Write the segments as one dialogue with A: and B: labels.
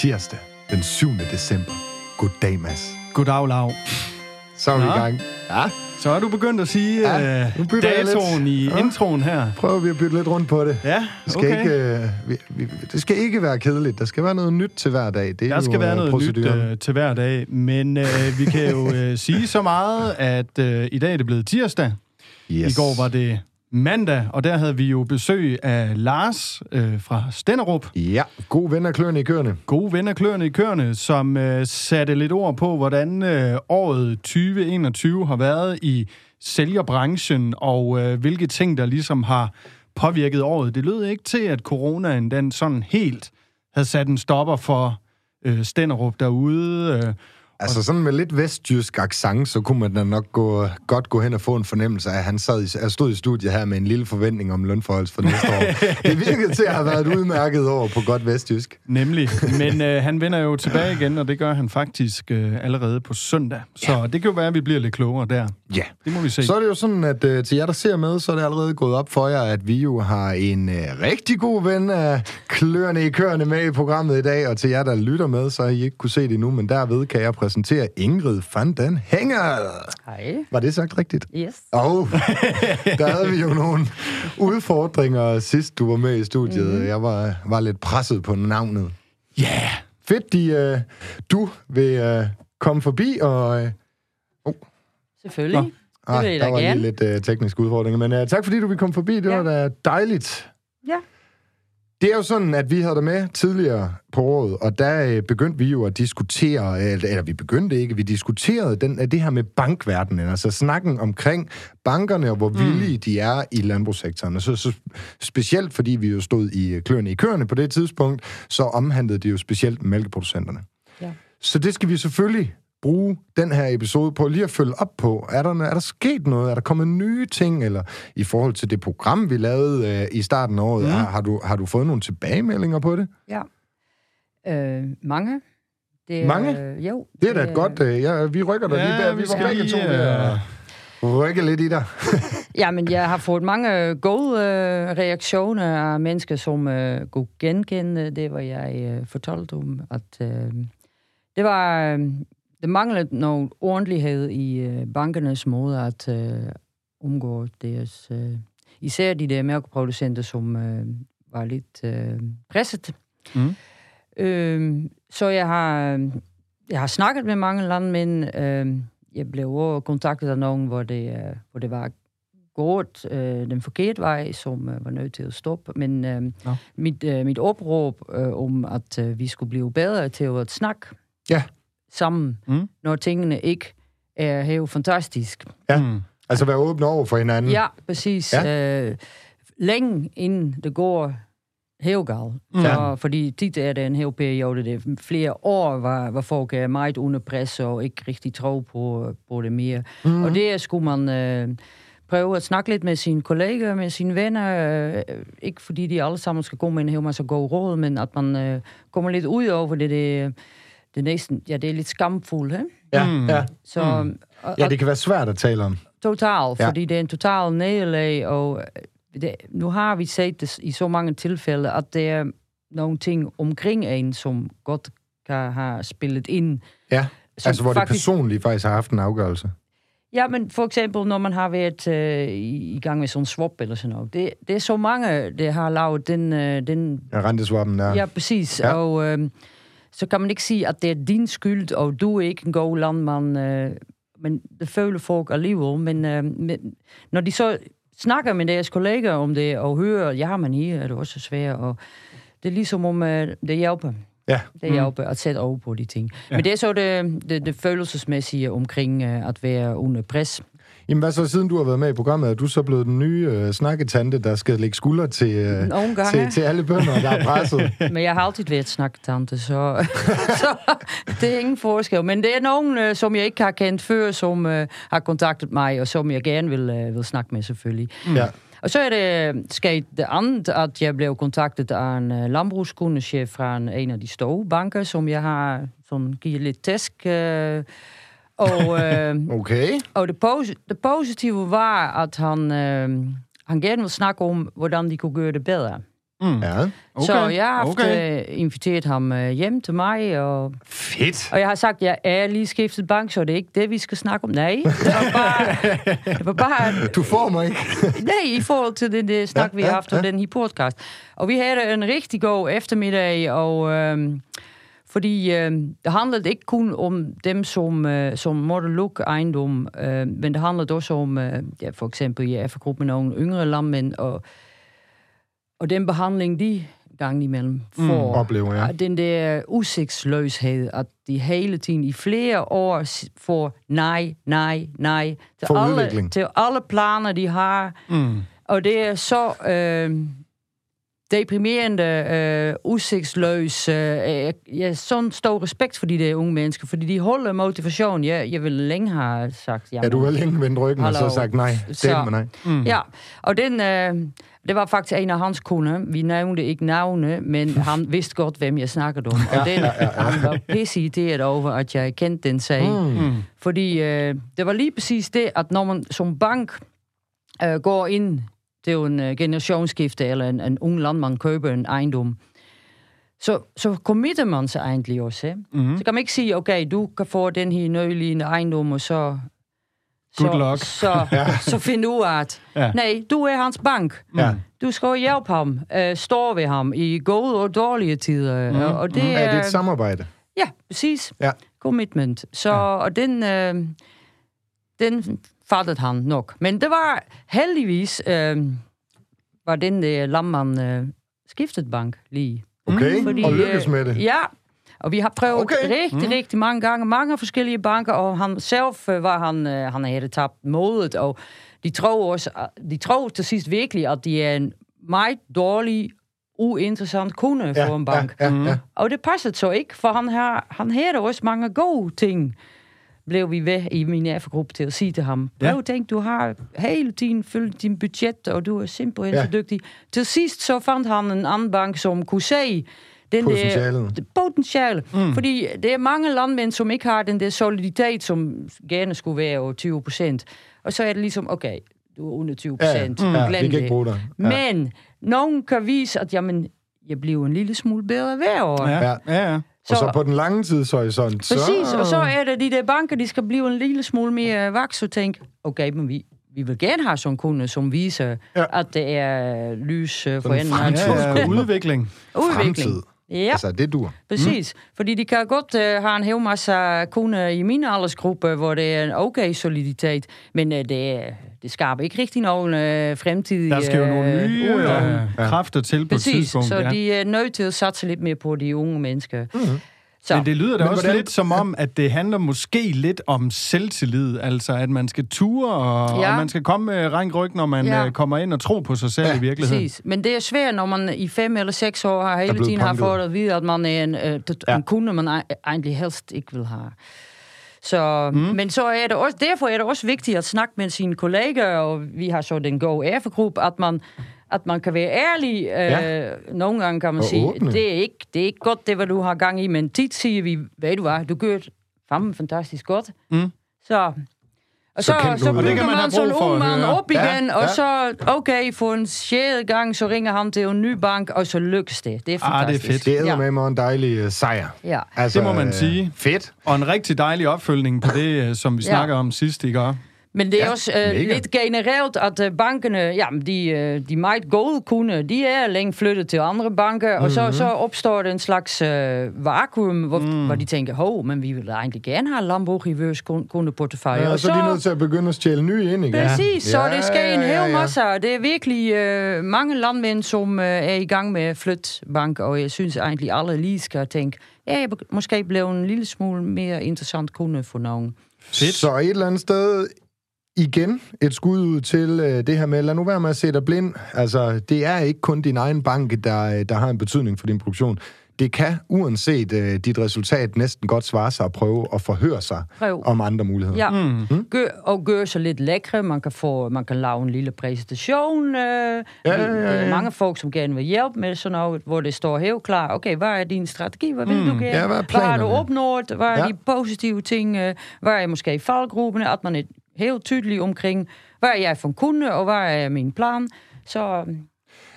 A: tirsdag den 7. december. Goddag, Mads.
B: Goddag, Lav.
A: Så er vi i gang. Ja,
B: Så er du begyndt at sige
A: Ja,
B: uh,
A: jeg
B: datoen
A: lidt.
B: i
A: Ja.
B: introen her.
A: prøver vi at bytte lidt rundt på det.
B: Ja,
A: Det skal,
B: okay.
A: ikke, øh, vi, vi, det skal ikke være kedeligt. Der skal være noget nyt til hver dag. Det er
B: Der
A: jo,
B: skal være
A: øh,
B: noget
A: proceduren.
B: nyt uh, til hver dag, men uh, vi kan jo uh, sige så meget, at uh, i dag er det blevet tirsdag.
A: Yes.
B: I går var det mandag, og der havde vi jo besøg af Lars uh, fra Stenderup.
A: Ja, god ven af kløerne i køerne.
B: Gode venner kløerne i køerne, som uh, satte lidt ord på, hvordan uh, året 2021 har været i sælgerbranchen, og uh, hvilke ting, der ligesom har påvirket året. Det lød ikke til, at coronaen den sådan helt havde sat en stopper for uh, Stenderup derude. Uh,
A: Altså sådan med lidt vestjysk accent, så kunne man da nok gå, godt gå hen og få en fornemmelse af, at han sad i, jeg stod i studiet her med en lille forventning om lønforholds for næste år. Det virkede til at have været et udmærket år på godt vestjysk.
B: Nemlig. Men øh, han vender jo tilbage igen, og det gør han faktisk øh, allerede på søndag. Så ja. det kan jo være, at vi bliver lidt klogere der.
A: Ja.
B: Det må vi se.
A: Så er det jo sådan, at øh, til jer, der ser med, så er det allerede gået op for jer, at vi jo har en øh, rigtig god ven af kløerne i køerne med i programmet i dag, og til jer, der lytter med, så har I ikke kunne se det endnu, men derved kan jeg præsentere Ingrid van den Hænger.
C: Hej.
A: Var det sagt rigtigt?
C: Yes.
A: Oh, der havde vi jo nogle udfordringer sidst, du var med i studiet. Mm-hmm. Jeg var, var lidt presset på navnet.
B: Ja! Yeah.
A: Fedt, de, uh, du vil uh, komme forbi, og... Uh,
C: Selvfølgelig.
B: Nå.
C: Det vil jeg da
A: der var
C: gerne.
A: lige lidt uh, tekniske udfordringer, men uh, tak fordi du vil komme forbi. Det
C: Ja.
A: var da dejligt.
C: Ja.
A: Det er jo sådan, at vi havde dig med tidligere på året, og der øh, begyndte vi jo at diskutere, eller, eller vi begyndte ikke, vi diskuterede den, det her med bankverdenen, altså snakken omkring bankerne og hvor mm. villige de er i landbrugssektoren. Og så, så specielt fordi vi jo stod i øh, kløerne i køerne på det tidspunkt, så omhandlede det jo specielt mælkeproducenterne.
C: Ja.
A: Så det skal vi selvfølgelig bruge den her episode på lige at følge op på. Er der, er der sket noget? Er der kommet nye ting? Eller i forhold til det program, vi lavede øh, i starten af året, mm. har, har, du, har du fået nogle tilbagemeldinger på det?
C: Ja. Øh, mange. Det er,
A: Mange?
C: Øh, jo.
A: Det er da et godt... Øh, ja, vi rykker dig
B: Ja,
A: lige der.
B: vi
A: Vi var
B: skal
A: begge
B: lige,
A: to ved at rykke lidt i dig.
C: Ja, men jeg har fået mange gode øh, reaktioner af mennesker, som øh, kunne genkende det, hvad jeg øh, fortalte om. At, øh, det var... Øh, det manglede noget ordentlighed i øh, bankernes måde at øh, omgå deres... Øh, især de der mærkeproducenter, som øh, var lidt øh, presset.
B: Mm.
C: Øh, så jeg har, jeg har snakket med mange landmænd. Øh, jeg blev også kontaktet af nogen, hvor det, øh, hvor det var gået øh, den forkerte vej, som øh, var nødt til at stoppe. Men øh,
B: Nå.
C: mit, øh, mit opråb øh, om, at øh, vi skulle blive bedre til at snakke
A: Ja.
C: Sammen,
B: Mm.
C: når tingene ikke er helt fantastisk.
A: Ja.
B: Mm.
A: Altså være åbne over for hinanden.
C: Ja, præcis. Ja. Øh, længe inden det går helt galt.
B: Mm.
C: Så, fordi tit er det en hel periode, det er flere år, hvor, hvor folk er meget under pres og ikke rigtig tror på, på det mere. Mm. Og det skulle man øh, prøve at snakke lidt med sine kolleger, med sine venner. Øh, ikke fordi de alle sammen skal gå med en hel masse gode råd, men at man øh, kommer lidt ud over det. Det, det er næsten, ja, det er lidt skamfuldt, he?
A: Ja,
B: Mm.
A: ja.
C: Så, mm. og,
A: ja, det kan være svært at tale om.
C: Total,
A: Ja.
C: ja. fordi det er en total nederlag, og øh, det, nu har vi set det i så mange tilfælde, at der er nogle ting omkring en, som godt kan have spillet ind.
A: Ja,
C: som
A: altså hvor det personligt faktisk har haft en afgørelse.
C: Ja, men for eksempel, når man har været øh, i, gang med sådan en swap eller sådan noget. Det, det er så mange, der har lavet den... Øh, den
A: Ja, renteswappen der.
C: ja, præcis.
A: Ja.
C: Ja. Og øh, så kan man ikke sige, at det er din skyld, og du er ikke en god landmand. Øh, men det føler folk alligevel. Men, øh, men når de så snakker med deres kolleger om det, og hører, ja, men her er det også svært, og det er ligesom om, øh, det hjælper.
A: Ja.
C: Det hjælper at sætte over på de ting.
B: Ja.
C: Men det er så det, det, det følelsesmæssige omkring øh, at være under pres.
A: Jamen hvad så, siden du har været med i programmet, er du så blevet den nye øh, snakketante, der skal lægge skulder til, øh, til, til alle bønder, der er presset?
C: Men jeg har altid været snakketante, så, så det er ingen forskel. Men det er nogen, øh, som jeg ikke har kendt før, som øh, har kontaktet mig, og som jeg gerne vil, øh, vil snakke med selvfølgelig.
A: ja.
C: Og så er det sket det andet, at jeg blev kontaktet af en uh, landbrugskundechef fra en, en af de store banker, som jeg har sådan, givet lidt tæsk. Uh, og, øh,
A: Okay.
C: og det, posi- det positive var, at han, øh, han ville snakke om, hvordan de kunne gøre det.
A: Mm. Ja.
C: Okay. Så jeg har haft, okay. uh, inviteret ham uh, hjem til mig. Og,
A: Fedt.
C: Og jeg har sagt, at jeg er lige skiftet bank, så det er ikke det, vi skal snakke om. Nej, det var bare... det var bare
A: du får mig ikke.
C: nej, i forhold til det, det snak, ja, vi har haft ja, ja. den her podcast. Og vi havde en rigtig god eftermiddag, og... Øh, fordi øh, det handlede ikke kun om dem, som, øh, som måtte lukke ejendom, øh, men det handlede også om, øh, ja, for eksempel i F-gruppen, nogle yngre landmænd, og, og den behandling, de gang imellem
A: mm, får. Mm, oplever, ja.
C: Den der udsigtsløshed, at de hele tiden i flere år får nej, nej, nej til,
A: for
C: alle,
A: udvikling.
C: til alle planer, de har. Mm. Og det er så... Øh, deprimerende, øh, udsigtsløs. Øh, jeg sådan stor respekt for de der unge mennesker, fordi de holder motivation. Jeg, jeg vil længe have sagt...
A: Jamen, ja, du har længe vendt ryggen Hallo. og så sagt nej. Så, med nej.
C: Mm. Ja, og den... Øh, det var faktisk en af hans kunder. Vi nævnte ikke navne, men han vidste godt, hvem jeg snakkede om. Og den, ja, ja, ja. han var pisse irriteret over, at jeg kendte den sag. Mm. Fordi øh, det var lige præcis det, at når man som bank øh, går ind det er jo en uh, generationsskifte, eller en, en ung landmand køber en ejendom. Så, så committer man sig egentlig også. Mm-hmm. Så kan man ikke sige, okay, du kan få den her nødligende ejendom, og så...
B: Good så, luck.
C: Så, ja. så find ud af, at ja. nej, du er hans bank. Ja. Du skal hjælpe ham, uh, stå ved ham i gode og dårlige tider. Mm-hmm. Og det
A: mm-hmm. er, det et samarbejde?
C: Ja, præcis. Ja. Commitment. Så, ja. og den, uh, den fattede han nok. Men det var heldigvis, øh, var den der lammand øh, skiftet bank lige.
A: Okay, mm. Fordi, og lykkedes med det.
C: Øh, ja, og vi har prøvet okay. rigtig, mm. rigtig mange gange, mange forskellige banker, og han selv øh, var han, øh, han havde tabt modet, og de tror også, de tror til sidst virkelig, at de er en meget dårlig, uinteressant kunde ja, for en bank. Ja, ja, ja. Og det passede så ikke, for han, har, han havde også mange gode ting blev vi ved i min AFA-gruppe til at sige til ham, prøv ja. tænk, du har hele tiden fyldt din budget, og du er simpelthen ja. så dygtig. Til sidst så fandt han en anden bank, som kunne se, den
A: potentiale.
C: der potentiale. Mm. Fordi det er mange landmænd, som ikke har den der soliditet, som gerne skulle være 20 procent. Og så er det ligesom, okay, du er under 20 procent.
A: Ja, mm. ja, vi kan ikke bruge dig.
C: Ja. Men nogen kan vise, at jamen, jeg bliver en lille smule bedre hver år.
A: Ja, ja, ja. Så, og så på den lange tidshorisont,
C: Præcis, så... og så er det de der banker, de skal blive en lille smule mere vaks og tænke, okay, men vi, vi vil gerne have sådan en kunde, som viser, ja. at det er lys uh, for enden.
B: Ja, ja, udvikling.
C: udvikling. Fremtid.
A: Ja. Altså, det dur.
C: Præcis. Mm. Fordi de kan godt uh, have en hel masse kunder i min aldersgruppe, hvor det er en okay soliditet, men uh, det, det skaber ikke rigtig nogen uh, fremtidige...
B: Der skal jo nogle nye uh, ja. kræfter til på
C: Præcis,
B: et tidspunkt.
C: så ja. de er nødt til at satse lidt mere på de unge mennesker. Mm.
B: Så. Men det lyder da Men også hvordan... lidt som om, at det handler måske lidt om selvtillid, altså at man skal ture, og, ja. og man skal komme med rank ryg, når man ja. kommer ind og tro på sig selv ja, i virkeligheden.
C: Præcis. Men det er svært, når man i fem eller seks år har hele tiden har fået at vide, at man er en, øh, ja. en kunde, man egentlig helst ikke vil have. Så, mm. Men så er det også, derfor er det også vigtigt at snakke med sine kolleger, og vi har så den Go F-gruppe, at man at man kan være ærlig. Ja. Øh, nogle gange kan man og sige, åbne. det er, ikke, det er ikke godt, det hvad du har gang i, men tit siger vi, ved du hvad, du gør det fandme fantastisk godt. Mm. Så og så, så, så bygger man, man sådan en ung mand op igen, ja, og ja. så, okay, for en sjældent gang, så ringer han til en ny bank, og så lykkes det. Det er fantastisk.
A: Ah, det er fedt. Det er med mig en dejlig uh, sejr.
B: Ja. Altså, det må man sige.
A: Fedt.
B: Og en rigtig dejlig opfølgning på det, øh, som vi ja. snakker om sidst, ikke?
C: Men det er ja, også uh, lidt generelt, at uh, bankerne, ja, de, uh, de meget gode kunder, de er længe flyttet til andre banker, mm-hmm. og så, mhm. så opstår der en slags uh, vakuum, hvor, mm. hvor de tænker, hov, men vi vil egentlig gerne have Lambo i vores kundeportefølje.
A: Ja, og så, så er de nødt til at begynde at stjæle nye ind igen.
C: Præcis, ja. så det sker en hel ja, ja. masse. Det er virkelig uh, mange landmænd, som uh, er i gang med at flytte bank, og jeg synes egentlig, alle lige skal tænke, ja, jeg måske blev en lille smule mere interessant kunde for nogen.
A: Fedt. Så et eller andet sted igen et skud ud til øh, det her med, lad nu være med at se dig blind. Altså, det er ikke kun din egen bank, der, der har en betydning for din produktion. Det kan, uanset øh, dit resultat, næsten godt svare sig at prøve at forhøre sig Prøv. om andre muligheder.
C: Ja, mm. mm. Gør, og gøre sig lidt lækre. Man kan, få, man kan lave en lille præsentation. Øh, ja, ja, ja, ja. Mange folk, som gerne vil hjælpe med sådan noget, hvor det står helt klar. Okay, hvad er din strategi? Hvad vil mm. du gerne? Ja, hvad, er hvad har du opnået? Hvad er ja. de positive ting? Hvad er måske i faldgrupperne? At man er helt tydelig omkring, hvad er jeg for en kunde, og hvad er min plan. Så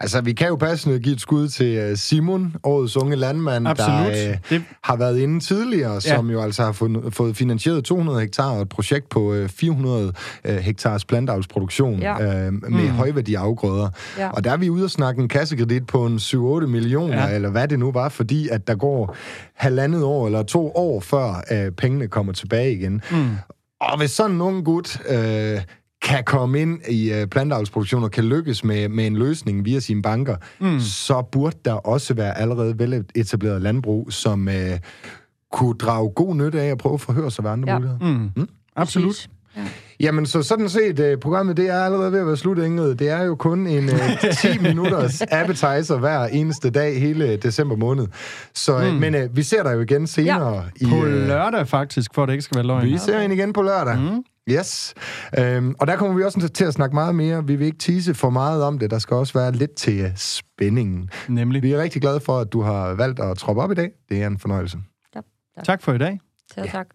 A: Altså, vi kan jo passende give et skud til øh, Simon, årets unge landmand,
B: Absolut.
A: der øh,
B: Det-
A: har været inde tidligere, ja. som jo altså har fået, fået finansieret 200 hektar og et projekt på øh, 400 øh, hektars plantavlsproduktion
C: Ja.
A: øh, med mm. højværdige afgrøder.
C: Ja.
A: Og der er vi ude og snakke en kassekredit på en 7-8 millioner, ja. eller hvad det nu var, fordi at der går halvandet år eller to år, før øh, pengene kommer tilbage igen. Mm. Og hvis sådan en ung gut øh, kan komme ind i øh, plantavlsproduktion og kan lykkes med, med en løsning via sine banker, mm. så burde der også være allerede veletableret landbrug, som øh, kunne drage god nytte af at prøve at forhøre sig ved andre
C: Ja.
A: muligheder.
B: Mm. Absolut.
C: Præcis. Ja.
A: Jamen, så sådan set, uh, programmet det er allerede ved at være slut, Ingrid. Det er jo kun en uh, 10 minutters appetizer hver eneste dag hele december måned. Så, mm. Men uh, vi ser dig jo igen senere. Ja. I,
B: På
A: øh,
B: lørdag faktisk, for at det ikke skal være løgn.
A: vi ser hende igen på lørdag. Mm. Yes. Øhm, og der kommer vi også til at snakke meget mere. Vi vil ikke tease for meget om det. Der skal også være lidt til øh, spændingen.
B: Nemlig.
A: Vi er rigtig glade for, at du har valgt at troppe op i dag. Det er en fornøjelse.
B: Tak for i dag.
C: Selv tak.